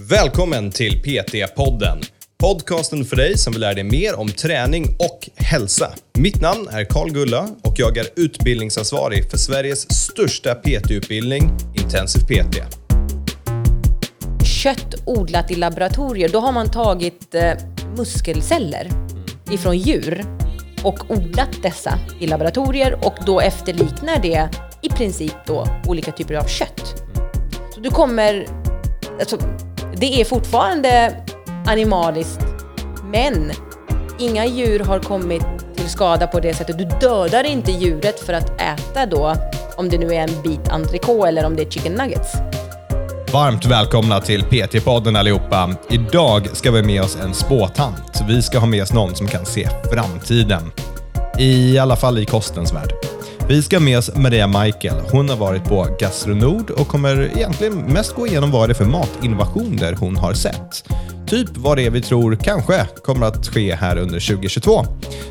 Välkommen till PT-podden. Podcasten för dig som vill lära dig mer om träning och hälsa. Mitt namn är Karl Gulla och jag är utbildningsansvarig för Sveriges största PT-utbildning, Intensiv PT. Kött odlat i laboratorier, då har man tagit eh, muskelceller ifrån djur och odlat dessa i laboratorier och då efterliknar det i princip då olika typer av kött. Så du kommer, alltså, det är fortfarande animaliskt, men inga djur har kommit till skada på det sättet. Du dödar inte djuret för att äta då, om det nu är en bit entrecote eller om det är chicken nuggets. Varmt välkomna till PT-podden allihopa. Idag ska vi med oss en spåtant. Vi ska ha med oss någon som kan se framtiden. I alla fall i kostens värld. Vi ska med oss Maria Michael. Hon har varit på Gastronord och kommer egentligen mest gå igenom vad det är för matinnovationer hon har sett. Typ vad det är vi tror kanske kommer att ske här under 2022.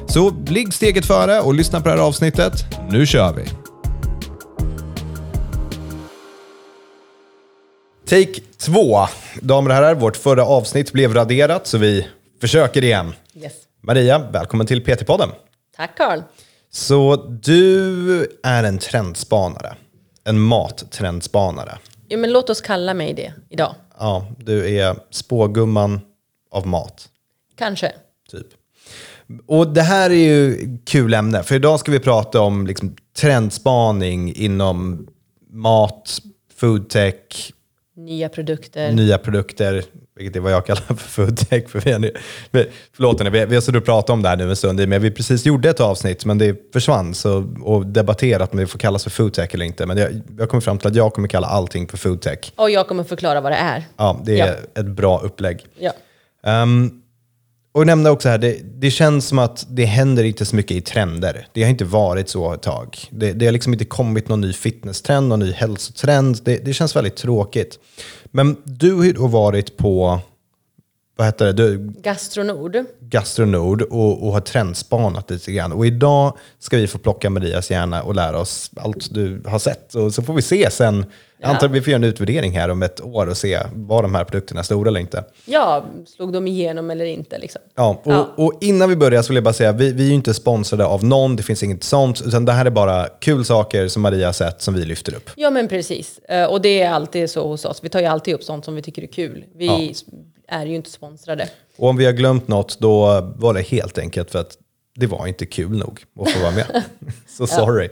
Så ligg steget före och lyssna på det här avsnittet. Nu kör vi! Take två. Damer och herrar, vårt förra avsnitt blev raderat så vi försöker igen. Yes. Maria, välkommen till PT-podden. Tack Carl. Så du är en trendspanare. En mattrendspanare. Ja, men låt oss kalla mig det idag. Ja, du är spågumman av mat, Kanske. typ. Och det här är ju kul ämne, för idag ska vi prata om liksom trendspaning inom mat, foodtech, Nya produkter. nya produkter, vilket är vad jag kallar för foodtech. För vi nu- förlåt, vi, vi har suttit och pratat om det här nu en stund, men vi precis gjorde ett avsnitt, men det försvann, så, och debatterat om det får kallas för foodtech eller inte. Men jag, jag kommer fram till att jag kommer kalla allting för foodtech. Och jag kommer förklara vad det är. Ja, det är Ja. ett bra upplägg. Ja. Um, och nämnde också här, det, det känns som att det händer inte så mycket i trender. Det har inte varit så ett tag. Det, det har liksom inte kommit någon ny fitnesstrend, någon ny hälsotrend. Det, det känns väldigt tråkigt. Men du har ju då varit på, vad heter det, du, Gastronord. Gastronord och, och har trendspanat lite grann. Och idag ska vi få plocka Marias hjärna och lära oss allt du har sett. Och så får vi se sen, jag antar vi får göra en utvärdering här om ett år och se var de här produkterna stora eller inte. Ja, slog de igenom eller inte liksom? Ja, och, Ja. och innan vi börjar så vill jag bara säga, vi, vi är ju inte sponsrade av någon, det finns inget sånt, utan det här är bara kul saker som Maria har sett som vi lyfter upp. Ja, men precis. Eh, Och det är alltid så hos oss. Vi tar ju alltid upp sånt som vi tycker är kul. Vi Ja. Är ju inte sponsrade. Och om vi har glömt något, då var det helt enkelt för att det var inte kul nog att få vara med. så sorry.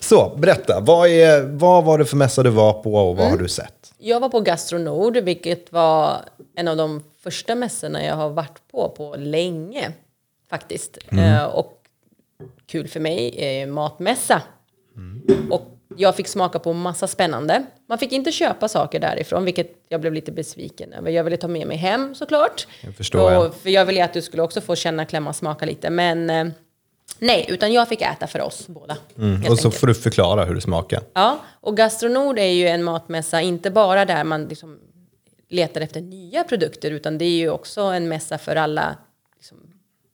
Så, berätta, vad, är, vad var det för mässa du var på och vad har du sett? Jag var på Gastronord, vilket var en av de första mässorna jag har varit på på länge. Faktiskt. Eh, och kul för mig är matmässa. Och jag fick smaka på massa spännande. Man fick inte köpa saker därifrån, vilket jag blev lite besviken över. Jag ville ta med mig hem såklart. Jag förstår, och, För jag ville att du skulle också få känna, klämma, smaka lite. Men eh, nej, utan jag fick äta för oss båda. Mm, Och så enkelt. får du förklara hur det smakar. Ja, och Gastronord är ju en matmässa, inte bara där man liksom letar efter nya produkter, utan det är ju också en mässa för alla liksom,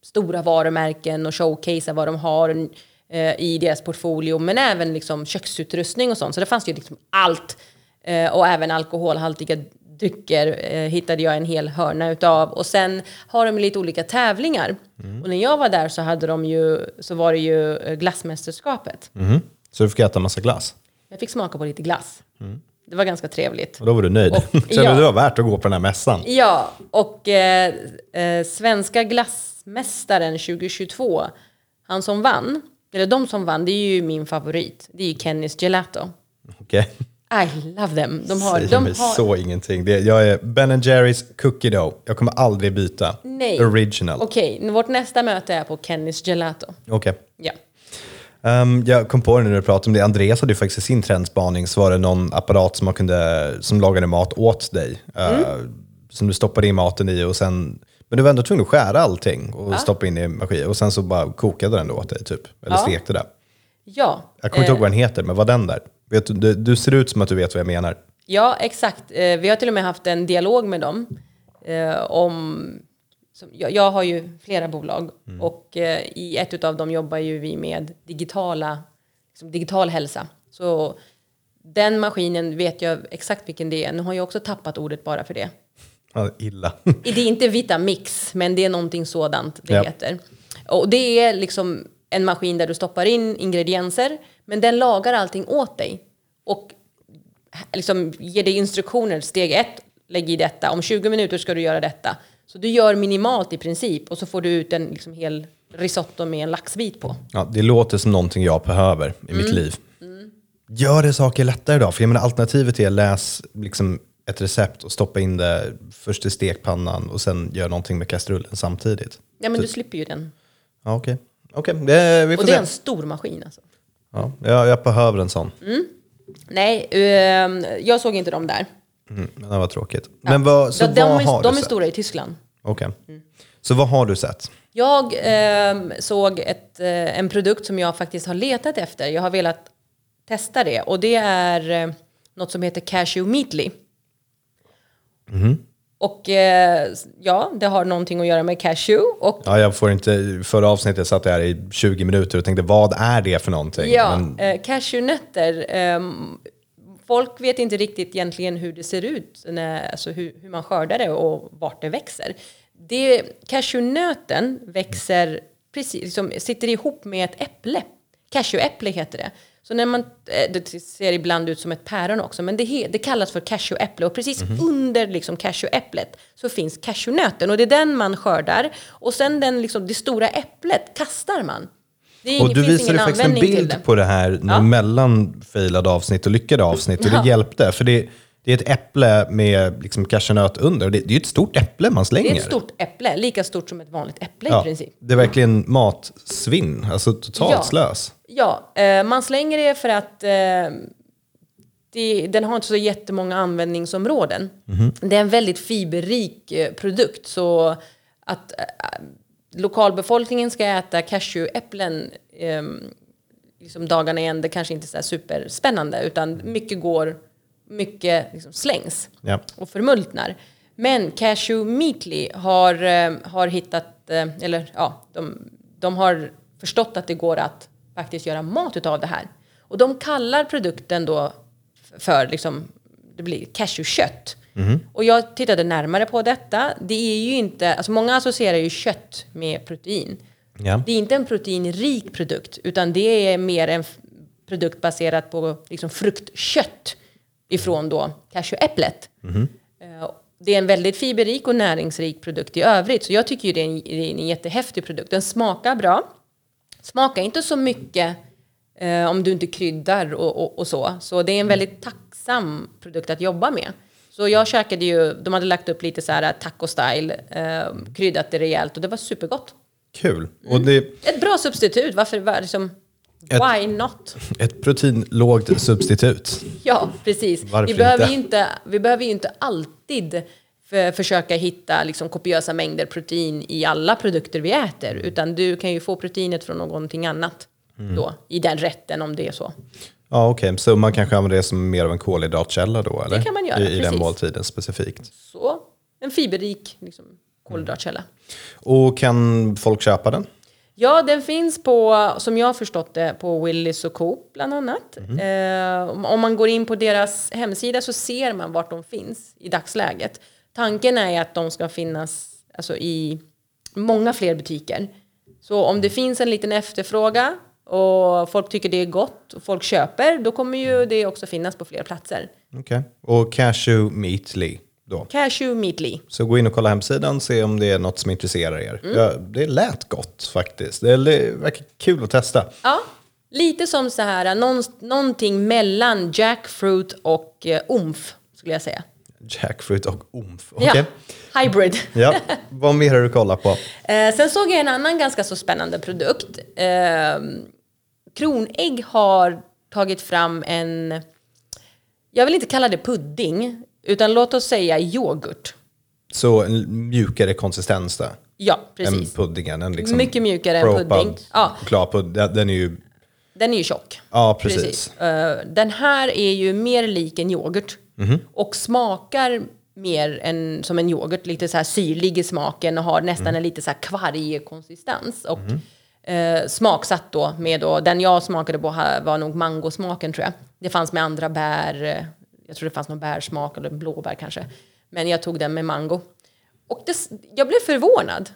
stora varumärken och showcasea vad de har eh, i deras portfolio, men även liksom köksutrustning och sånt. Så det fanns ju liksom allt. Eh, och även alkoholhaltiga drycker eh, hittade jag en hel hörna utav. Och sen har de lite olika tävlingar. Och när jag var där så, hade de ju, så var det ju eh, glassmästerskapet. Mhm. Så du fick äta massa glass. Jag fick smaka på lite glass. Det var ganska trevligt. Och då var du nöjd. Och- Kände ja. det var värt att gå på den här mässan? Ja, och eh, eh, svenska glassmästaren 2022, han som vann, eller de som vann, det är ju min favorit. Det är ju Kennys Gelato. Okej. I love them. De har, Säger de mig har, så ingenting. Det, jag är Ben Jerrys cookie dough. Jag kommer aldrig byta. Nej. Original. Okej, vårt nästa möte är på Kennys Gelato. Okej. Ja. Ehm, jag kom på det nu när du pratade om det. Andreas hade ju faktiskt i sin trendspaning så var det någon apparat som, man kunde, som lagade mat åt dig. eh, Som du stoppade in maten i och sen... Men du var ändå tvungen att skära allting och stoppa in i maskin. Och sen så bara kokade den då åt dig typ. Eller Ja. stekte det. Ja, Jag kommer inte ihåg vad den heter, men vad den där? Vet du, du, du ser ut som att du vet vad jag menar. Ja, exakt. Eh, vi har till och med haft en dialog med dem eh, om... Jag, har ju flera bolag och eh, i ett av dem jobbar ju vi med digitala, liksom digital hälsa. Så den maskinen vet jag exakt vilken det är. Nu har jag också tappat ordet bara för det. Illa. Det är inte Vitamix, men det är någonting sådant det Ja. heter. Och det är liksom en maskin där du stoppar in ingredienser, men den lagar allting åt dig. Och liksom ger dig instruktioner. Steg ett, lägg i detta. Om 20 minuter ska du göra detta. Så du gör minimalt i princip och så får du ut en liksom hel risotto med en laxbit på. Ja, det låter som någonting jag behöver i Mm. mitt liv. Gör det saker lättare då? För jag menar, alternativet är läs liksom ett recept och stoppa in det först i stekpannan och sen gör någonting med kastrullen samtidigt. Ja, men du slipper ju den. Ja, Okej, Okej, det- vi får Och det är se. en stor maskin alltså. Ja, jag, jag behöver en sån. Nej, ehm, jag såg inte dem där. Mm, det var tråkigt. Men vad, så de, de, vad är, har de du är sett? stora i Tyskland. Okej. Så vad har du sett? Jag ehm, såg ett, eh, en produkt som jag faktiskt har letat efter. Jag har velat testa det och det är eh, något som heter Cashew Meatly. Och eh, ja, det har någonting att göra med cashew. Och Ja, jag får inte, förra avsnittet satt jag här i 20 minuter och tänkte vad är det för någonting? ja, Men, eh, cashewnötter. ehm, folk vet inte riktigt egentligen hur det ser ut, när, alltså hur, hur man skördar det och vart det växer. Det, cashewnöten växer precis, liksom, sitter ihop med ett äpple. Cashewäpple heter det. Så när man, eh, det ser ibland ut som ett päron också, men det, det kallas för cashewäpple och precis under liksom cashewäpplet så finns cashewnöten och det är den man skördar och sen den, liksom, det stora äpplet kastar man. Är och du visade ingen faktiskt en bild det. på det här Ja. mellan failade avsnitt och lyckade avsnitt och det Ja. hjälpte. För det, det är ett äpple med liksom cashewnöt under. Det, det är ju ett stort äpple man slänger. Det är ett stort äpple, lika stort som ett vanligt äpple ja, i princip. Det är verkligen matsvinn, alltså totalt Ja. slös. Ja, eh, man slänger det för att eh, det, den har inte så jättemånga användningsområden. Det är en väldigt fiberrik eh, produkt så att eh, lokalbefolkningen ska äta cashewäpplen eh, liksom dagarna i ända kanske inte är superspännande utan mycket går, mycket liksom slängs Ja. och förmultnar. Men Cashew Meatly har, eh, har hittat, eh, eller ja, de, de har förstått att det går att faktiskt göra mat utav det här. Och de kallar produkten då för liksom, det blir cashewkött. Och jag tittade närmare på detta. Det är ju inte, alltså många associerar ju kött med protein. Ja. Det är inte en proteinrik produkt utan det är mer en produkt baserad på liksom fruktkött ifrån då cashewäpplet. Eh, Det är en väldigt fiberrik och näringsrik produkt i övrigt så jag tycker ju det är en, det är en jättehäftig produkt. Den smakar bra. Smakar inte så mycket eh, om du inte kryddar och, och, och så. Så det är en väldigt tacksam produkt att jobba med. Så jag käkade ju, de hade lagt upp lite så här taco-style, eh, kryddat det rejält och det var supergott. Kul. Och det är Ett bra substitut, varför var liksom, why not? ett proteinlågt substitut. Ja, precis. Varför vi, behöver inte? Ju inte, vi behöver ju inte alltid för, försöka hitta liksom, kopiösa mängder protein i alla produkter vi äter, utan du kan ju få proteinet från någonting annat Mm. då, i den rätten om det är så. Ja, okej. Så man kanske använder det som mer av en kolhydratkälla då? Eller? kan man göra, I, i den precis. måltiden specifikt. Så, en fiberrik liksom, kolhydratkälla. Och kan folk köpa den? Ja, den finns på, som jag har förstått det, på Willys och Coop bland annat. Mhm. Eh, om- man går in på deras hemsida så ser man vart de finns i dagsläget. Tanken är att de ska finnas alltså, i många fler butiker. Så om det finns en liten efterfråga och folk tycker det är gott och folk köper, då kommer ju det också finnas på fler platser. Okej. Och cashew meatly då? Cashew Meatly. Så gå in och kolla hemsidan och se om det är något som intresserar er. Mm. Ja, det lät gott faktiskt. Det, verkar kul att testa. Ja, lite som så här, någon, någonting mellan jackfruit och eh, umf, skulle jag säga. Jackfruit och omf. Okej. Ja, hybrid. Ja. Vad mer har du kollat på? Eh, sen såg jag en annan ganska så spännande produkt. Eh, Kronägg har tagit fram en, jag vill inte kalla det pudding, utan låt oss säga yoghurt. Så en mjukare konsistens där. Ja, Än precis. puddingen. En liksom Mycket mjukare än pudding. Ja. Chokladpudd, den är ju... Den är ju tjock. Ja, precis. Eh, den här är ju mer lik en yoghurt Mhm. och smakar mer än som en yoghurt, lite så här syrlig i smaken och har nästan Mm. en lite så här kvarg konsistens. Och Mhm. eh, smaksatt då med då, den jag smakade på var nog mangosmaken tror jag. Det fanns med andra bär, eh, jag tror det fanns någon bärsmak eller blåbär kanske. Men jag tog den med mango. Och det, jag blev förvånad.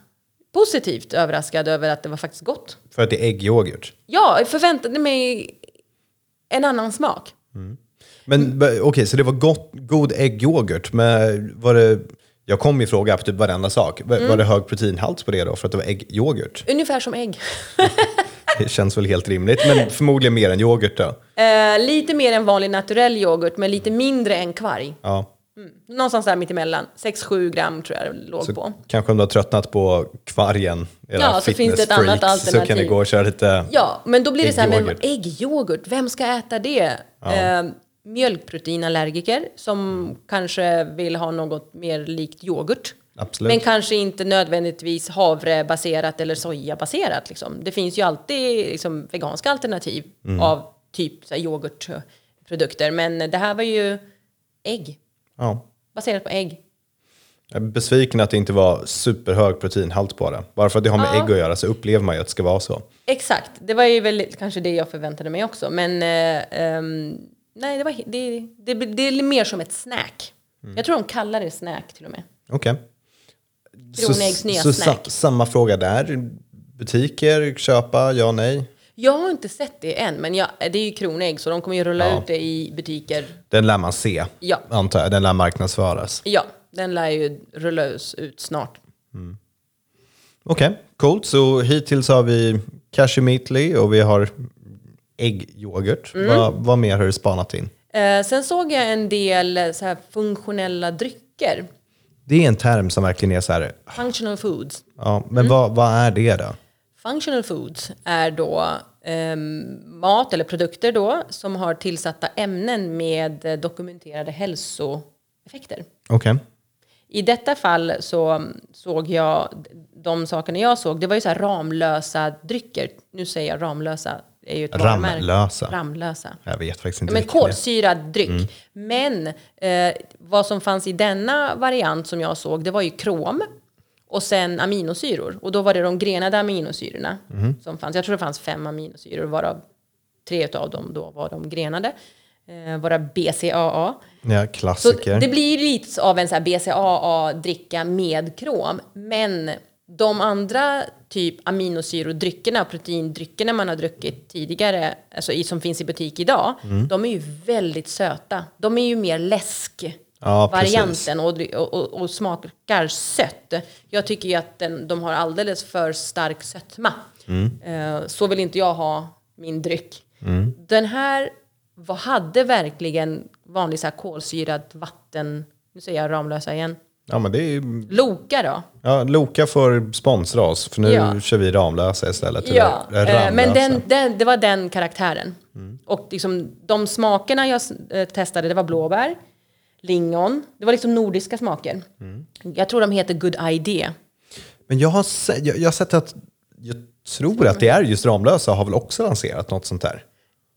Positivt överraskad över att det var faktiskt gott. För att det är äggyoghurt. Ja, jag förväntade mig en annan smak. Men b- okej, så det var gott, god äggyoghurt. Men var det, jag kom ju fråga på typ varenda sak. Var- Mm. Var det hög proteinhalt på det då för att det var äggyoghurt? Ungefär som ägg. Det känns väl helt rimligt, men förmodligen mer än yoghurt då. Eh, lite mer än vanlig naturell yoghurt, men lite mindre än kvarg. Ja. Någonstans där mittemellan. 6-7 gram tror jag det låg Så på. kanske om du har tröttat på kvargen, era Ja, så finns det ett annat fitnessfreaks, Så kan alternativ. gå och köra lite... Ja, men då blir det så här, men Äggyoghurt. vem ska äta det? Eh, mjölkproteinallergiker som kanske vill ha något mer likt yoghurt. Absolut. Men kanske inte nödvändigtvis havrebaserat eller sojabaserat. Liksom. Det finns ju alltid liksom, veganska alternativ Mm. av typ så här, yoghurtprodukter. Men det här var ju ägg, Ja. baserat på ägg. Jag är besviken att det inte var superhög proteinhalt på det. Bara för att det har med ägg att göra så upplever man ju att det ska vara så. Exakt, det var ju väl kanske det jag förväntade mig också. Men eh, ehm, nej, det, var, det, det, det är mer som ett snack. Mm. Jag tror de kallar det snack till och med. Okej. Kronäggs så snack. sa, samma fråga där. Butiker, köpa, ja, nej. Jag har inte sett det än, men jag, det är ju kronägg så de kommer ju rulla Ja. ut det i butiker. Den lär man se, Ja. antar jag. Den lär marknadsföras. Ja, den lär ju rulla ut snart. Okej, coolt. Så hittills har vi cashew meatly och vi har äggyoghurt. Mm. Vad, vad mer har du spanat in? Eh, sen såg jag en del eh, så här funktionella drycker. Det är en term som verkligen är så här, Functional foods. ja, men Mm. vad, vad är det då? Functional foods är då ehm, mat eller produkter då som har tillsatta ämnen med eh, dokumenterade hälsoeffekter. Okej. I detta fall så mm, såg jag, de sakerna jag såg, det var ju så här Ramlösa drycker. Nu säger jag Ramlösa, är ju ett. Ramlösa. Ramlösa. Jag vet faktiskt inte Men det är. kolsyrad dryck. Men eh, vad som fanns i denna variant som jag såg, det var ju krom och sen aminosyror. Och då var det de grenade aminosyrorna som fanns. Jag tror det fanns fem aminosyror, varav tre av dem då var de grenade. Eh, vara BCAA. Ja, Så klassiker. det blir lite av en så BCAA-dricka med krom. Men de andra typ aminosyrodryckerna, proteindryckerna man har druckit tidigare, alltså i, som finns i butik idag, Mm. de är ju väldigt söta. De är ju mer läsk. Ja, varianten och, och, och, smakar sött. Jag tycker ju att den, de har alldeles för stark sötma. Mm. Eh, så vill inte jag ha min dryck. Den här vad hade verkligen vanlig så här kolsyrat vatten, nu säger jag Ramlösa igen, Ja, men det är. Loka då? Ja, Loka får sponsra oss, för nu Ja. kör vi Ramlösa istället. Ja, eh, men Ramlösa. den, den, det var den karaktären. Och liksom, de smakerna jag eh, testade, det var blåbär, lingon, det var liksom nordiska smaker. Jag tror de heter Good Idea. Men jag har, se, jag, jag har sett att, jag tror att det är just Ramlösa har väl också lanserat något sånt där.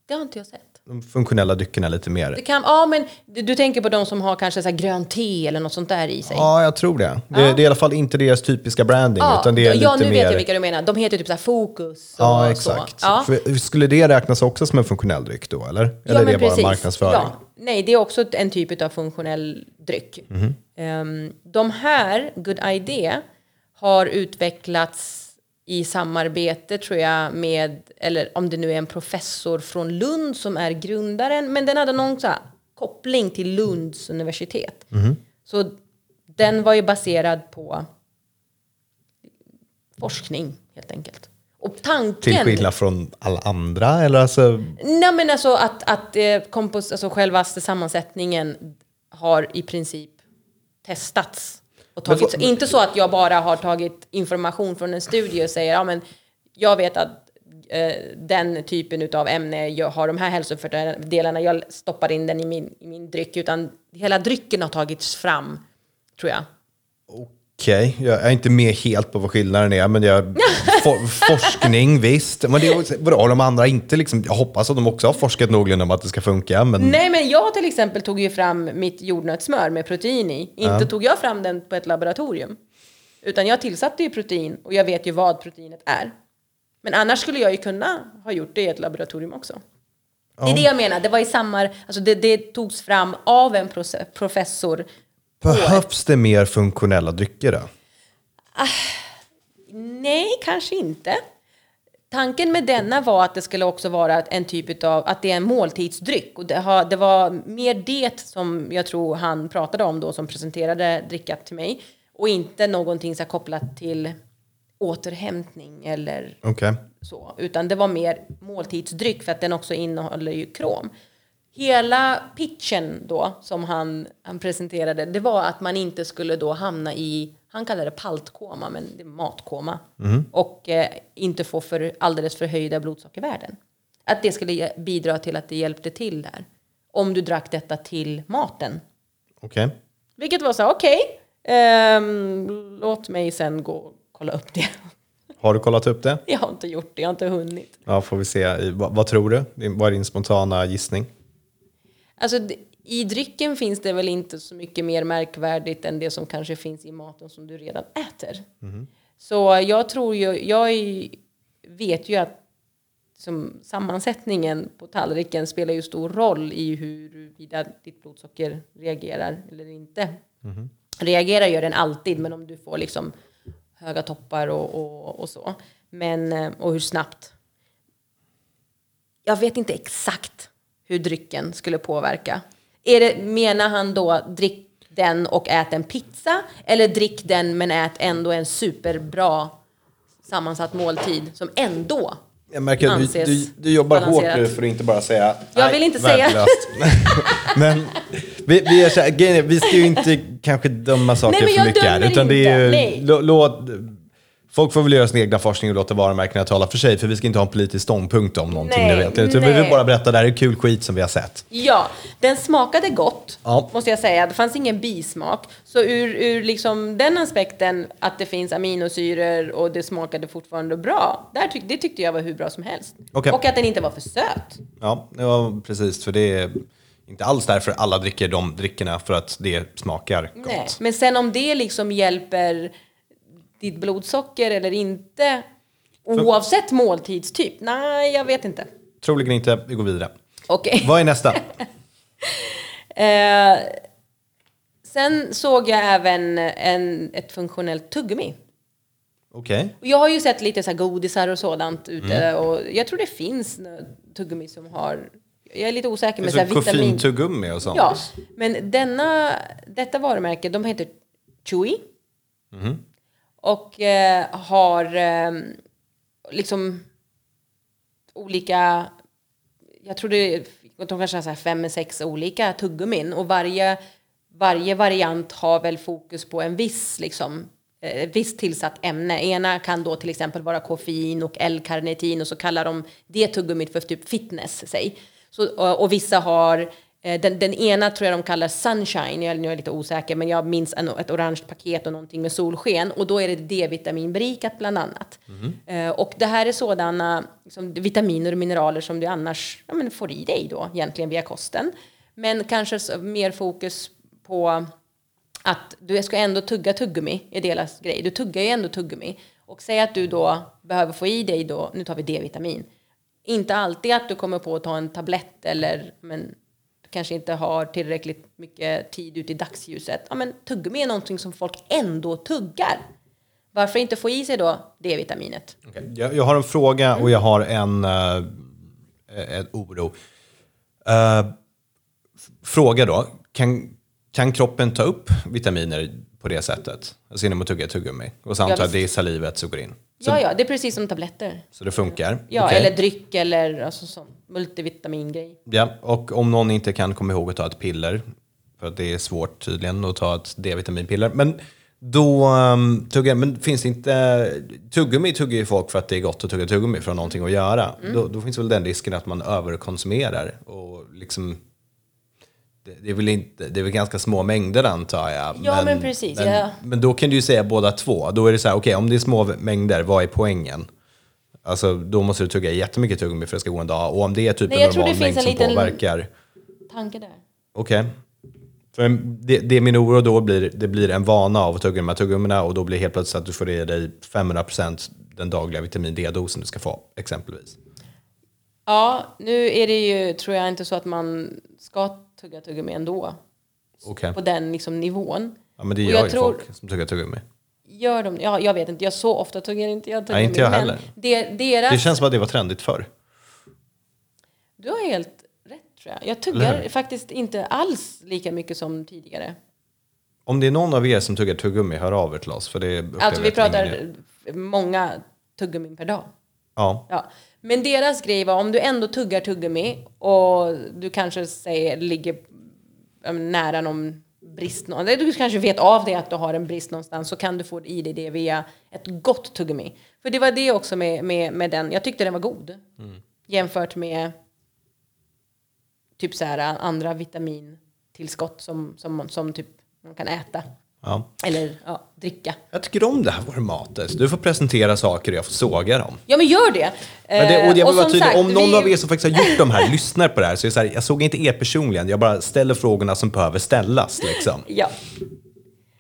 Det har inte jag sett. De funktionella dryckerna lite mer. Det kan, ja, men du, du tänker på de som har kanske så här grönt te eller något sånt där i sig? Ja, jag tror det. Det, det är i alla fall inte deras typiska branding, Ja, utan det är ja lite nu mer... vet jag vilka du menar. De heter typ så här Fokus och Ja, så. exakt. Ja. För, skulle det räknas också som en funktionell dryck då, eller? Eller ja, är det men bara precis. marknadsföring? Ja. Nej, det är också en typ av funktionell dryck. Mhm. Ehm, de här, Good Idea, har utvecklats i samarbete tror jag med, eller om det nu är en professor från Lund som är grundaren, men den hade någon så här koppling till Lunds universitet. Mhm. Så den var ju baserad på forskning helt enkelt. Och tanken... Till skillnad från alla andra, eller alltså... Nej men alltså att, att eh, kompos, alltså självaste sammansättningen har i princip testats. Och Men tagits. vad- Inte så att jag bara har tagit information från en studie och säger ja men jag vet att eh, den typen av ämne jag har de här hälsofördelarna, jag stoppar in den i min, i min dryck. Utan hela drycken har tagits fram, tror jag. Okej, jag är inte med helt på vad skillnaden är, men jag, for, forskning, visst. Men det är, vadå, de andra inte liksom, jag hoppas att de också har forskat någorlunda om att det ska funka, men Nej men jag till exempel tog ju fram mitt jordnötssmör med protein i. Inte tog jag fram den på ett laboratorium. Utan jag tillsatte ju protein och jag vet ju vad proteinet är. Men annars skulle jag ju kunna ha gjort det i ett laboratorium också. Det är det jag menar, det var i samma, alltså det, det togs fram av en professor Behövs det mer funktionella drycker då? Nej, kanske inte. Tanken med denna var att det skulle också vara en typ av, att det är en måltidsdryck. Och det, har, det var mer det som jag tror han pratade om då som presenterade dricka till mig. Och inte någonting så kopplat till återhämtning eller Okej. så. Utan det var mer måltidsdryck för att den också innehåller ju krom. Hela pitchen då som han, han presenterade, det var att man inte skulle då hamna i, han kallade det paltkoma, men det är matkoma. Och eh, inte få för, alldeles för höjda blodsockervärden. Att det skulle bidra till att det hjälpte till där. Om du drack detta till maten. Okej. Vilket var så här, okej, ehm, låt mig sen gå och kolla upp det. Har du kollat upp det? Jag har inte gjort det, jag har inte hunnit. Ja, får vi se. Vad, vad tror du? Vad är din spontana gissning? Alltså, I drycken finns det väl inte så mycket mer märkvärdigt än det som kanske finns i maten som du redan äter. Så jag tror ju, jag vet ju att som sammansättningen på tallriken spelar ju stor roll i huruvida ditt blodsocker reagerar eller inte. Reagerar gör den alltid, men om du får liksom höga toppar och, och, och så. Men, eh, och hur snabbt. Jag vet inte exakt hur drycken skulle påverka. Är det, menar han då drick den och ät en pizza? Eller drick den men ät ändå en superbra sammansatt måltid som ändå Jag märker att du, du, du jobbar hårt nu för att inte bara säga Jag "Nej, vill inte säga." värdelöst." Men vi, vi, är så här, vi ska ju inte kanske döma saker Nej, för mycket här. Utan det är ju, låt, folk får väl göra sin egna forskning och låta varumärkena tala för sig. För vi ska inte ha en politisk ståndpunkt om någonting Nej, nu egentligen. Utan vi vill bara berätta, det här är kul skit som vi har sett. Ja, den smakade gott, Ja. måste jag säga. Det fanns ingen bismak. Så ur, ur liksom den aspekten att det finns aminosyror och det smakade fortfarande bra, där tyck, det tyckte jag var hur bra som helst. Okej. Och att den inte var för söt. Ja, ja, precis. För det är inte alls därför alla dricker de dryckerna för att det smakar gott. Nej. Men sen om det liksom hjälper ditt blodsocker eller inte, oavsett måltidstyp, nej, jag vet inte. Troligen inte. Vi går vidare. Okej. Vad är nästa? Eh, sen såg jag även en, ett funktionellt tuggummi. Okej. Och jag har ju sett lite så godisar och sådant ute och jag tror det finns tuggummi som har, jag är lite osäker med så här vitamin. koffeintuggummi och sånt? Ja, men denna, detta varumärke, de heter Chewy. Och eh, har eh, liksom olika, jag tror det, de kanske har så fem, sex olika tuggummin och varje, varje variant har väl fokus på en viss liksom eh, ett visst tillsatt ämne. Ena kan då till exempel vara koffein och L-karnitin och så kallar de det tuggummit för typ fitness, säg. Så, och, och vissa har eh, den, den ena tror jag de kallar sunshine, jag, nu är jag lite osäker, men jag minns en, ett orange paket och någonting med solsken och då är det D-vitaminberikat bland annat. Eh, och det här är sådana liksom, vitaminer och mineraler som du annars ja, men får i dig då egentligen via kosten. Men kanske mer fokus på att du ska ändå tugga tuggummi är deras grej. Du tuggar ju ändå tuggummi. Och säg att du då behöver få i dig då, nu tar vi D-vitamin. Inte alltid att du kommer på att ta en tablett eller men kanske inte har tillräckligt mycket tid ute i dagsljuset. Ja men tuggummi är någonting som folk ändå tuggar. Varför inte få i sig då D-vitaminet? Okej, Jag, jag har en fråga och jag har en, uh, en oro. Eh, fråga då, kan, kan kroppen ta upp vitaminer på det sättet? Alltså genom att tugga tuggummi? Och så antar jag att det är salivet som går in. Så, Ja, ja, det är precis som tabletter. så det funkar? Ja, Okej. eller dryck eller alltså, sån multivitamingrej. Ja, och om någon inte kan komma ihåg att ta ett piller, för att det är svårt tydligen att ta ett D-vitaminpiller, men då um, tuggar, men finns det inte, tuggummi tuggar ju folk för att det är gott att tugga tuggummi för att ha någonting att göra. Mm. Då, då finns väl den risken att man överkonsumerar och liksom det, är väl inte, det är väl ganska små mängder antar jag. Ja, men precis, Men, ja. men då kan du ju säga båda två. Då är det så här, okej om det är små mängder, vad är poängen? Alltså då måste du tugga jättemycket tuggummi för att det ska gå en dag. Och om det är typ Nej, en normal mängd som en liten- påverkar. Tanke där. Okej. För det, det är min oro då blir, det blir en vana av att tugga de här tuggummina och då blir det helt plötsligt att du får i dig 500% den dagliga vitamin D-dosen du ska få, exempelvis. Ja, nu är det ju, tror jag inte så att man ska tugga tuggummi ändå. Okej. på den liksom, nivån. Ja, men det gör jag ju tror- folk som tuggar tuggummi. Gör de, ja, jag vet inte, jag så ofta tuggar inte jag tuggummi. inte jag men heller. Det, deras, Det känns som att det var trendigt förr. Du har helt rätt tror jag. Jag tuggar faktiskt inte alls lika mycket som tidigare. Om det är någon av er som tuggar tuggummi, hör av er till oss. För det Alltså vi ingen pratar många tuggummin per dag. Ja. Ja. Men deras grej var om du ändå tuggar tuggummi och du kanske säger, ligger nära någon brist, du kanske vet av det att du har en brist någonstans så kan du få i dig det via ett gott tuggummi. För det var det också med, med, med den, jag tyckte den var god. Jämfört med typ så här andra vitamintillskott som, som, som typ man kan äta. Ja. Eller ja, dricka. Jag tycker om det här formatet. Du får presentera saker och jag får såga dem. Ja men gör det! Men det, och jag Eh, vill vara tydlig, om någon vi- av er som faktiskt har gjort de här lyssnar på det här så är det så här, jag såg inte er personligen, jag bara ställer frågorna som behöver ställas. Liksom. Ja.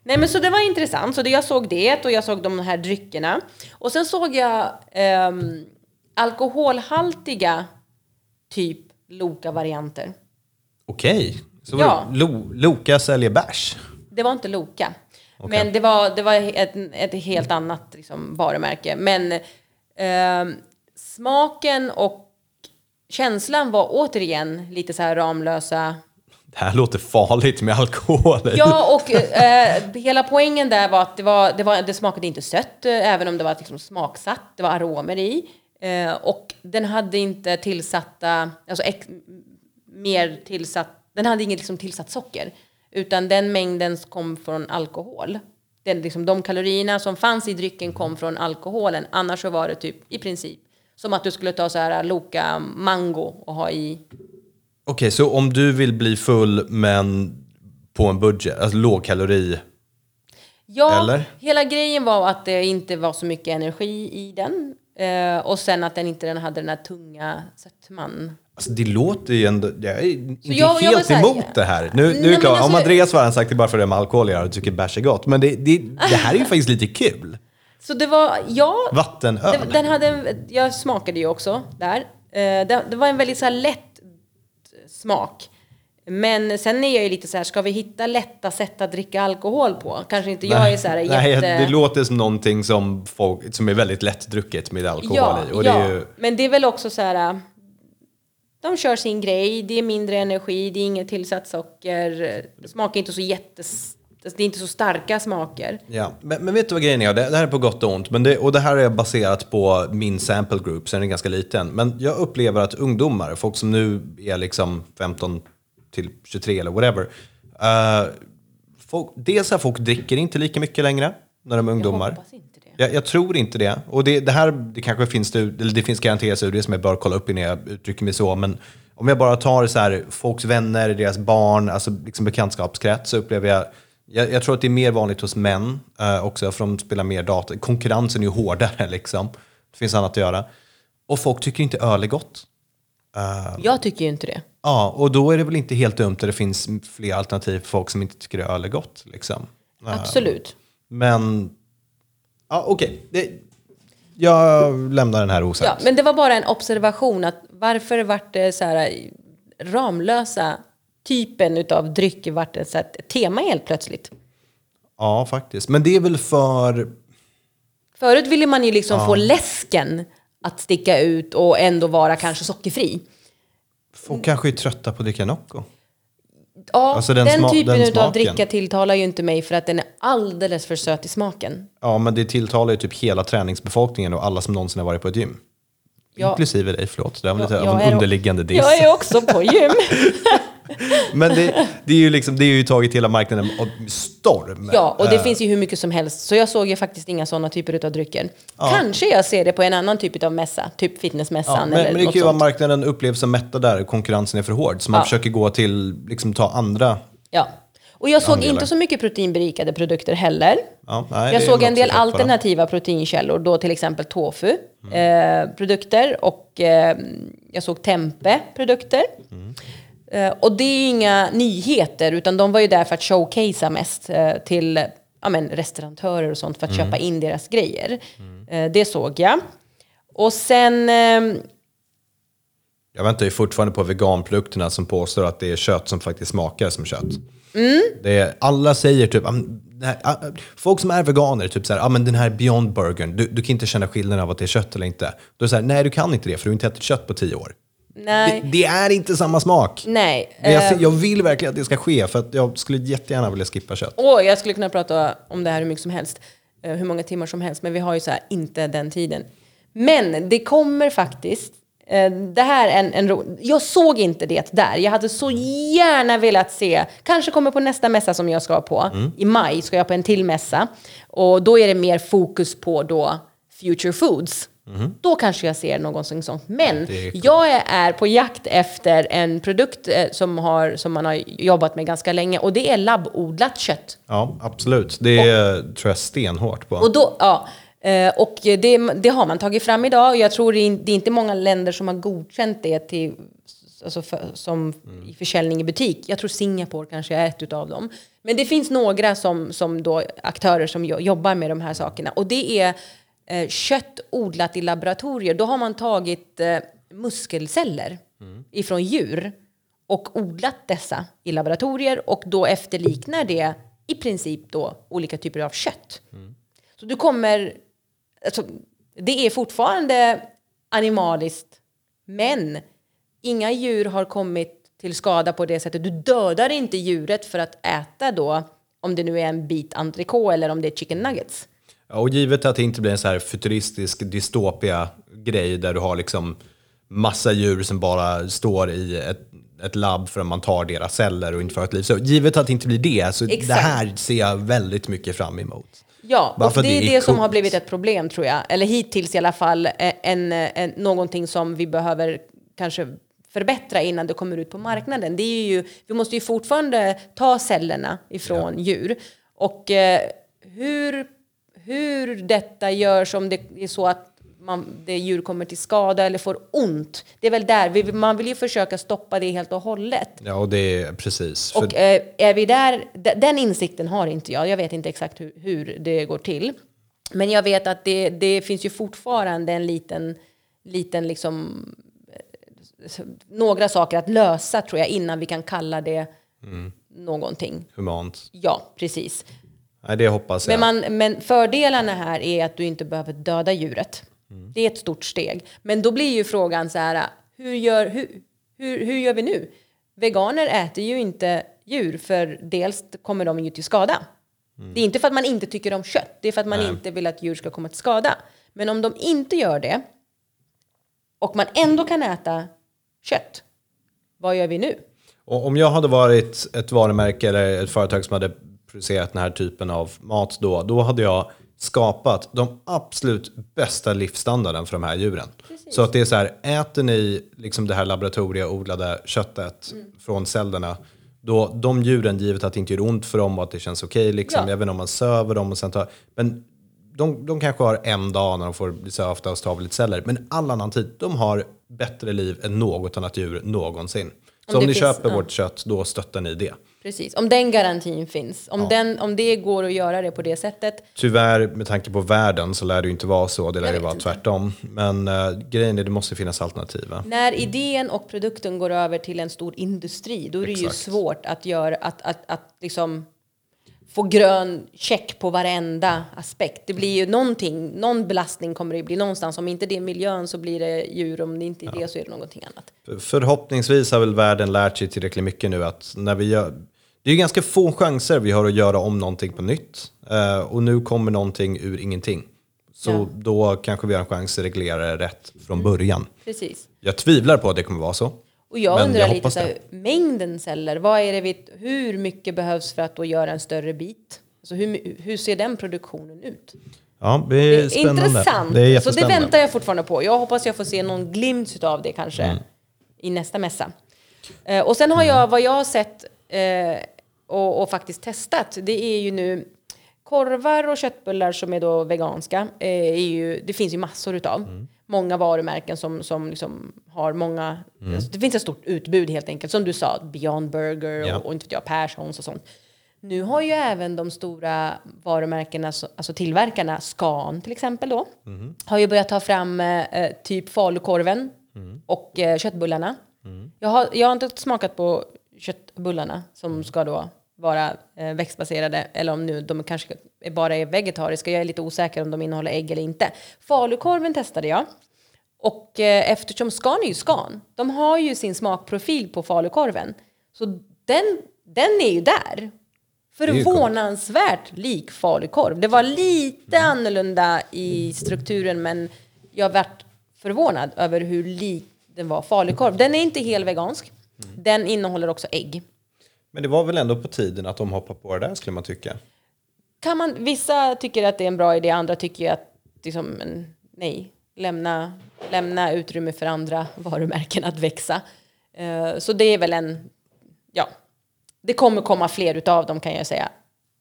Nej men så det var intressant. Så det, jag såg det och jag såg de här dryckerna. Och sen såg jag ehm, alkoholhaltiga typ Loka-varianter. Okej, så Ja. Lo, Loka säljer bärs. Det var inte Loka. Men det var, det var ett, ett helt annat liksom, varumärke. Men ehm, smaken och känslan var återigen lite så här Ramlösa. Det här låter farligt med alkohol. Ja, och eh, hela poängen där var att det, var, det, var, det smakade inte sött, eh, även om det var liksom smaksatt. Det var aromer i. Eh, och den hade inte tillsatta, alltså ex, mer tillsatt, den hade inget liksom tillsatt socker. Utan den mängden kom från alkohol. Den, liksom, de kalorierna som fanns i drycken kom från alkoholen. Annars så var det typ i princip som att du skulle ta så här Loka mango och ha i Okej, så om du vill bli full men på en budget, alltså lågkalori. Ja, Eller? hela grejen var att det inte var så mycket energi i den. Eh, och sen att den inte den hade den här tunga sötman. Alltså det låter ju ändå, jag är inte jag- jag helt här- emot det här. Nu, nu Nej, är klart, alltså- om Andreas var sagt det bara för det med alkohol jag tycker bärs är gott. Men det, det, det här är ju faktiskt lite kul. Så det var, ja, Vattenöl. det, den hade, en- jag smakade ju också där. Eh, det, det var en väldigt så här lätt smak. Men sen är jag ju lite så här, ska vi hitta lätta sätt att dricka alkohol på? Kanske inte jag är så här Nej, jätte... det låter som någonting som, folk, som är väldigt lättdrucket med alkohol Ja, i. Och ja. det är ju, men det är väl också så här... De kör sin grej, det är mindre energi, det är inget tillsatt socker, smakar inte så jättes... Det är inte så starka smaker. ja. men, men vet du vad grejen är? Det, det här är på gott och ont. Men det, och det här är baserat på min sample group, så den är ganska liten. Men jag upplever att ungdomar, folk som nu är liksom 15 till 23 eller whatever. Uh, folk, dels att folk dricker inte lika mycket längre när de är ungdomar. hoppas inte. Jag, jag tror inte det. Och det, det här, det kanske finns, eller det finns garanterat studier som jag bör kolla upp innan jag uttrycker mig så. Men om jag bara tar så här, folks vänner, deras barn, alltså liksom bekantskapskrets så upplever jag jag, jag tror att det är mer vanligt hos män eh, också, för de spelar mer data. Konkurrensen är ju hårdare liksom. Det finns annat att göra. Och folk tycker inte öl är gott. Jag tycker ju inte det. Ja, och då är det väl inte helt dumt att det finns fler alternativ för folk som inte tycker öl är gott. Liksom. Absolut. Men, ja okej. Det- Jag lämnar den här osagt. Ja, men det var bara en observation att varför vart det så här Ramlösa typen utav dryck vart det så här ett tema helt plötsligt. Ja, faktiskt. Men det är väl för... Förut ville man ju liksom få läsken att sticka ut och ändå vara kanske sockerfri. Folk kanske är trötta på att dricka Nocco. Ja, Alltså den den, typen den smaken. dricka tilltalar ju inte mig för att den är alldeles för söt i smaken. Ja, men det tilltalar ju typ hela träningsbefolkningen och alla som någonsin har varit på ett gym. Ja. Inklusive dig, förlåt. Det var lite Jag- av en underliggande diss. Jag är också på gym. Men det, det, är ju liksom, det är ju tagit hela marknaden av storm. Ja, och det Eh, finns ju hur mycket som helst. Så jag såg ju faktiskt inga sådana typer av drycker. Kanske jag ser det på en annan typ av mässa, typ Ja, fitnessmässan men, eller men det kan ju vara marknaden upplevs som mättad där, konkurrensen är för hård. Så man Ja. försöker gå till, liksom ta andra. Ja. Och jag såg Andelar. inte så mycket proteinberikade produkter heller. Ja, nej, jag såg en del alternativa proteinkällor, då till exempel tofu Mm. eh, och eh, jag såg tempe produkter. Mm. Eh, och det är inga nyheter, utan de var ju där för att showcasea mest eh, till ja, men, restauratörer och sånt för att Mm. köpa in deras grejer. Eh, det såg jag. Och sen... ehm, Jag väntar ju fortfarande på veganprodukterna som påstår att det är kött som faktiskt smakar som kött. Det är, alla säger typ, "Ah, här, ah, folk som är veganer, typ så här, ah, men den här Beyond Burgern, du, du kan inte känna skillnaden av att det är kött eller inte. Då är det så här, nej du kan inte det för du har inte ätit kött på tio år. Nej. Det, det är inte samma smak. Nej. Jag, eh, jag vill verkligen att det ska ske för att jag skulle jättegärna vilja skippa kött. Åh, jag skulle kunna prata om det här hur mycket som helst. eh, Hur många timmar som helst. Men vi har ju så här, inte den tiden. Men det kommer faktiskt. eh, Det här är en, en ro- Jag såg inte det där. Jag hade så gärna velat se. Kanske kommer på nästa mässa som jag ska på. I maj ska jag på en till mässa. Och då är det mer fokus på då future foods. Då kanske jag ser någonting sånt. Men är jag är- på jakt efter en produkt eh, som, har, som man har jobbat med ganska länge. Och det är labbodlat kött. Ja, absolut. Det är, tror jag stenhårt på. Och, då, ja, eh, och det, det har man tagit fram idag och jag tror det är, inte många länder som har godkänt det till, alltså för, som i försäljning i butik. Jag tror Singapore kanske är ett utav dem. Men det finns några som, som då, aktörer som jo- jobbar med de här sakerna och det är kött odlat i laboratorier. Då har man tagit eh, muskelceller ifrån djur och odlat dessa i laboratorier och då efterliknar det i princip då olika typer av kött. Så du kommer... Alltså, det är fortfarande animaliskt, men inga djur har kommit till skada på det sättet. Du dödar inte djuret för att äta då, om det nu är en bit entrecote eller om det är chicken nuggets. Ja, och givet att det inte blir en så här futuristisk dystopia-grej där du har liksom massa djur som bara står i ett, ett labb för att man tar deras celler och inte för ett liv. Så givet att det inte blir det, så det Exakt. här ser jag väldigt mycket fram emot. Ja, Bara och det att är det det, är som har coolt. blivit ett problem tror jag. Eller hittills i alla fall eh, en, en, någonting som vi behöver kanske förbättra innan det kommer ut på marknaden. Det är ju, vi måste ju fortfarande ta cellerna ifrån djur. Och eh, hur, hur detta görs om det är så att man, det djur kommer till skada eller får ont. Det är väl där, vi, man vill ju försöka stoppa det helt och hållet. Ja, och det är precis. Och eh, är vi där, den insikten har inte jag. Jag vet inte exakt hur, hur det går till. Men jag vet att det, det finns ju fortfarande en liten, liten liksom, eh, några saker att lösa tror jag innan vi kan kalla det någonting. humant. Ja, precis. Nej, det hoppas jag. Men, man, men fördelarna här är att du inte behöver döda djuret. Det är ett stort steg. Men då blir ju frågan så här, hur gör, hur, hur, hur gör vi nu? Veganer äter ju inte djur för dels kommer de ju till skada. Det är inte för att man inte tycker om kött, det är för att man Nej. inte vill att djur ska komma till skada. Men om de inte gör det och man ändå kan äta kött, vad gör vi nu? Och om jag hade varit ett varumärke eller ett företag som hade producerat den här typen av mat då, då hade jag skapat de absolut bästa livsstandarden för de här djuren. Så att det är så här, äter ni liksom det här laboratorieodlade köttet Mm. från cellerna, då de djuren, givet att det inte gör ont för dem och att det känns okej, liksom, Ja. även om man söver dem och sen tar, men de, de kanske har en dag när de får bli sövda och så tar vi lite celler. Men all annan tid, de har bättre liv än något annat djur någonsin. Så Om ni finns- köper ja. vårt kött, då stöttar ni det. Precis, om den garantin finns. Om, den, om det går att göra det på det sättet. Tyvärr, med tanke på världen, så lär det ju inte vara så. Det lär ju vara inte. tvärtom. Men uh, grejen är, det måste finnas alternativ. När idén och produkten går över till en stor industri, då är det ju svårt att göra att, att, att liksom få grön check på varenda aspekt. Det blir ju någonting, någon belastning kommer det bli någonstans. Om inte det är miljön så blir det djur, om det inte är det så är det någonting annat. Förhoppningsvis har väl världen lärt sig tillräckligt mycket nu att när vi gör... Det är ju ganska få chanser vi har att göra om någonting på nytt. Eh, och nu kommer någonting ur ingenting. Så Ja. då kanske vi har en chans att reglera det rätt från början. Precis. Jag tvivlar på att det kommer vara så. Och jag Men undrar jag lite så här, mängden celler, vad är det vi, hur mycket behövs för att då göra en större bit? Alltså hur, hur ser den produktionen ut? Ja, det är, Det är spännande. intressant. Det är så det väntar jag fortfarande på. Jag hoppas jag får se någon glimt av det kanske Mm. i nästa mässa. Eh, och sen har jag, vad jag har sett eh, och, och faktiskt testat, det är ju nu korvar och köttbullar som är då veganska. Eh, ju, det finns ju massor utav. Mm. Många varumärken som, som liksom har många, Mm. alltså det finns ett stort utbud helt enkelt. Som du sa, Beyond Burger Ja. och, och inte vet jag, Perssons och sånt. Nu har ju även de stora varumärkena, så- alltså tillverkarna, Scan till exempel då, har ju börjat ta fram eh, typ falukorven och eh, köttbullarna. Jag, har, jag har inte smakat på köttbullarna som ska då vara eh, växtbaserade eller om nu de kanske bara är vegetariska. Jag är lite osäker om de innehåller ägg eller inte. Falukorven testade jag. Och eh, eftersom Scan är ju Scan, de har ju sin smakprofil på falukorven. Så den, den är ju där. Förvånansvärt lik falukorv. Det var lite Mm. annorlunda i strukturen men jag varit förvånad över hur lik den var falukorv. Den är inte helt vegansk. Mm. Den innehåller också ägg. Men det var väl ändå på tiden att de hoppade på det där skulle man tycka. Kan man, vissa tycker att det är en bra idé, andra tycker att liksom, nej, lämna, lämna utrymme för andra varumärken att växa. Eh, så det är väl en, ja, det kommer komma fler utav dem kan jag säga.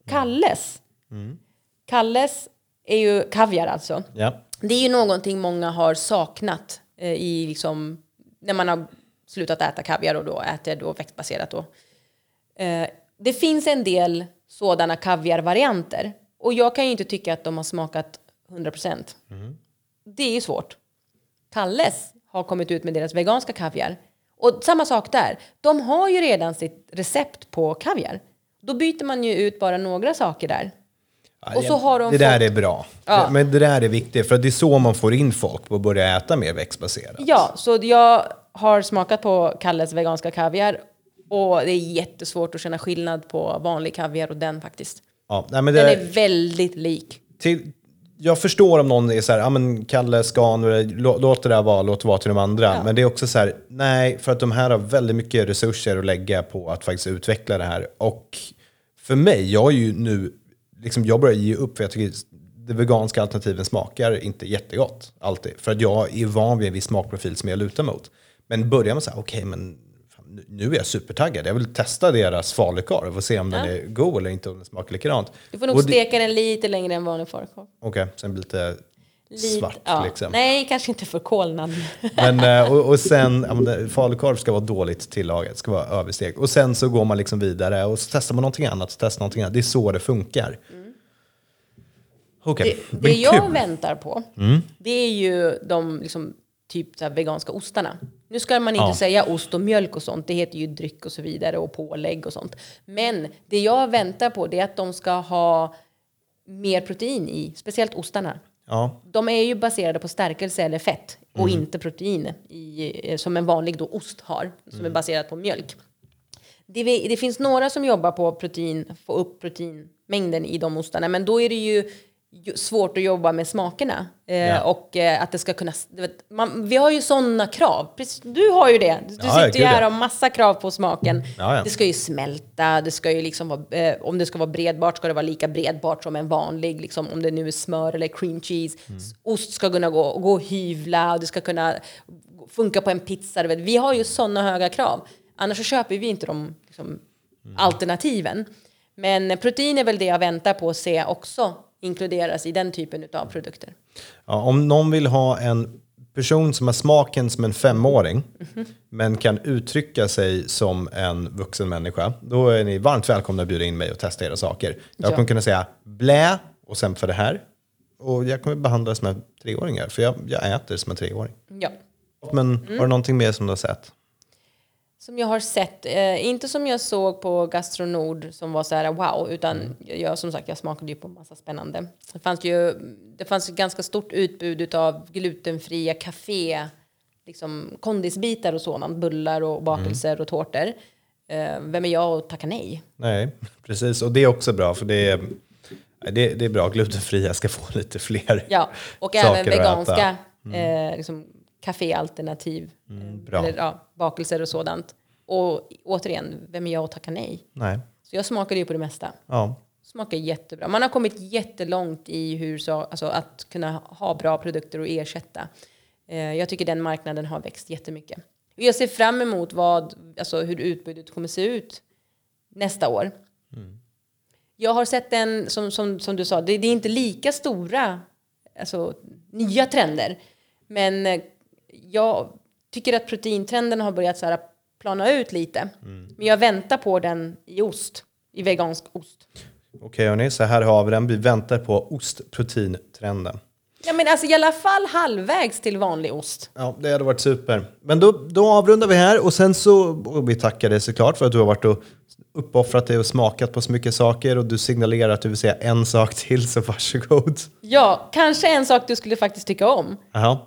Kalles. Kalles är ju kaviar alltså. Ja. Det är ju någonting många har saknat eh, i liksom, när man har slutat äta kaviar och då äter då växtbaserat då. Eh, det finns en del sådana kaviarvarianter och jag kan ju inte tycka att de har smakat 100%. Det är ju svårt. Kalles har kommit ut med deras veganska kaviar. Och samma sak där. De har ju redan sitt recept på kaviar. Då byter man ju ut bara några saker där. Och så har de det där fått- är bra. Ja. Men det där är viktigt, för det är så man får in folk på att börja äta mer växtbaserat. Ja, så jag har smakat på Kalles veganska kaviar och det är jättesvårt att känna skillnad på vanlig kaviar och den faktiskt. Ja, nej, men det Den är väldigt lik. till, jag förstår om någon är så här, ja men Kalle, Scan, lå- låt det där vara, låt det vara till de andra. Men det är också så här, nej, för att de här har väldigt mycket resurser att lägga på att faktiskt utveckla det här. Och för mig, jag är ju nu, liksom jag börjar ge upp för jag tycker det veganska alternativen smakar inte jättegott alltid. För att jag är van vid en viss smakprofil som jag lutar mot. Men börjar man så här, okej men fan, nu- är jag supertaggad. Jag vill testa deras falukorv och se om den är god eller inte, om den smakar likadant. Du får nog Och det- steka den lite längre än vanlig falukorv. Okej, sen blir det lite, Lite- svart ja. liksom. Nej, kanske inte förkolnad. Men, eh, och, och sen, ja, det- falukorv ska vara dåligt tillagat, ska vara överstekt. Och sen så går man liksom vidare och så testar man någonting annat, testar någonting annat. Det är så det funkar. Okej, Det, men det jag. Mm. väntar på, det är ju de liksom, typ så veganska ostarna. Nu ska man inte Ja. säga ost och mjölk och sånt, det heter ju dryck och så vidare och pålägg och sånt. Men det jag väntar på det är att de ska ha mer protein i, speciellt ostarna. Ja, De är ju baserade på stärkelse eller fett och Mm. inte protein i, eh, som en vanlig då ost har, som Mm. är baserat på mjölk. Det, det finns några som jobbar på protein, få upp proteinmängden i de ostarna, men då är det ju svårt att jobba med smakerna. Eh, Ja. Och eh, att det ska kunna... Vet, man, vi har ju sådana krav. Precis, du har ju det. Du Ja, sitter ju här och har massa krav på smaken. Ja. Det ska ju smälta, det ska ju liksom vara, eh, om det ska vara bredbart ska det vara lika bredbart som en vanlig, liksom, om det nu är smör eller cream cheese. Mm. Ost ska kunna gå, gå att hyvla och det ska kunna funka på en pizza. Vet. Vi har ju sådana höga krav. Annars så köper vi inte de liksom, Mm. alternativen. Men protein är väl det jag väntar på att se också inkluderas i den typen av produkter. Ja, om någon vill ha en person som har smaken som en femåring men kan uttrycka sig som en vuxen människa, då är ni varmt välkomna att bjuda in mig och testa era saker. Jag Ja. kommer kunna säga blä och sen för det här. Och jag kommer behandla det som en treåring, för jag, jag äter som en treåring. Ja. Men Mm. har du någonting mer som du har sett? Som jag har sett, eh, inte som jag såg på Gastronord som var så här wow, utan jag som sagt jag smakade ju på massa spännande. Det fanns ju det fanns ett ganska stort utbud av glutenfria café, liksom kondisbitar och sådant, bullar och bakelser och tårtor. Eh, vem är jag att tacka nej? Nej, precis. Och det är också bra, för det är, det, det är bra. Glutenfria ska få lite fler Ja, och även veganska eh, liksom, kaféalternativ. eh, bra. eller ja, bakelser och sådant. Och återigen, vem är jag att tacka nej? Nej, Så jag smakade ju på det mesta. ja. Smakar jättebra. Man har kommit jättelångt i hur så, alltså att kunna ha bra produkter och ersätta. Eh, jag tycker den marknaden har växt jättemycket. Jag ser fram emot vad, alltså hur utbudet kommer se ut nästa år. Jag har sett en, som, som, som du sa, det, det är inte lika stora alltså, nya trender. Men eh, jag tycker att proteintrenden har börjat så här plana ut lite. Men jag väntar på den i ost, i vegansk ost. Okej hörni, så här har vi den. Vi väntar på ostproteintrenden. Ja men alltså i alla fall halvvägs till vanlig ost. Ja, det hade varit super. Men då, då avrundar vi här och sen så, och vi tackar dig såklart för att du har varit och uppoffrat dig och smakat på så mycket saker och du signalerar att du vill säga en sak till, så varsågod. Ja, kanske en sak du skulle faktiskt tycka om. Jaha.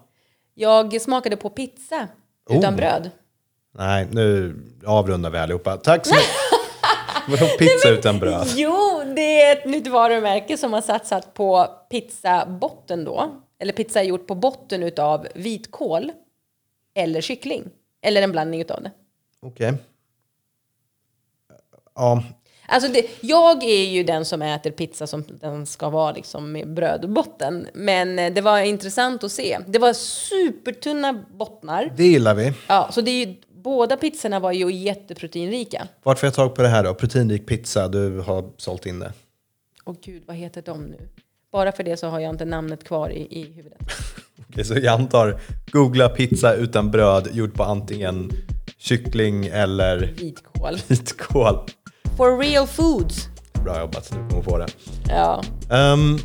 Jag smakade på pizza utan Oh. bröd. Nej, nu avrundar vi allihopa. Tack så mycket. Vadå pizza utan bröd? Jo, det är ett nytt varumärke som har satsat på pizzabotten då. Eller pizza gjort på botten utav vitkål eller kyckling. Eller en blandning utav det. Okej. Ja, Alltså det, jag är ju den som äter pizza som den ska vara liksom med brödbotten. Men eh, det var intressant att se. Det var supertunna bottnar. det gillar vi. Ja, så det är ju, båda pizzorna var ju jätteproteinrika. Vart får jag tag på det här då? Proteinrik pizza, du har sålt in det. Och gud, vad heter de nu? Bara för det så har jag inte namnet kvar i, i huvudet. Okej, så jag antar, googla pizza utan bröd gjord på antingen kyckling eller Vitkål. vitkål. For real foods. Bra jobbat, du kommer få det. Ja, Ehm,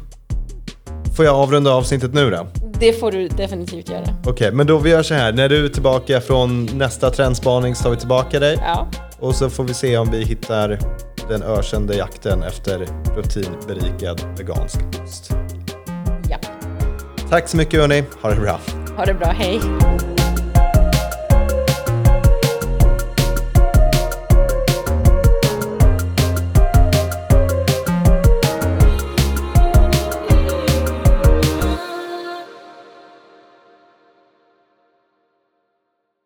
får jag avrunda avsnittet nu då? det får du definitivt göra. Okej, men då vi gör så här. När du är tillbaka från nästa trendspaning så tar vi tillbaka dig. Ja, Och så får vi se om vi hittar den ökände jakten efter proteinberikad vegansk ost. ja. Tack så mycket hörni, ha det bra. Ha det bra, hej.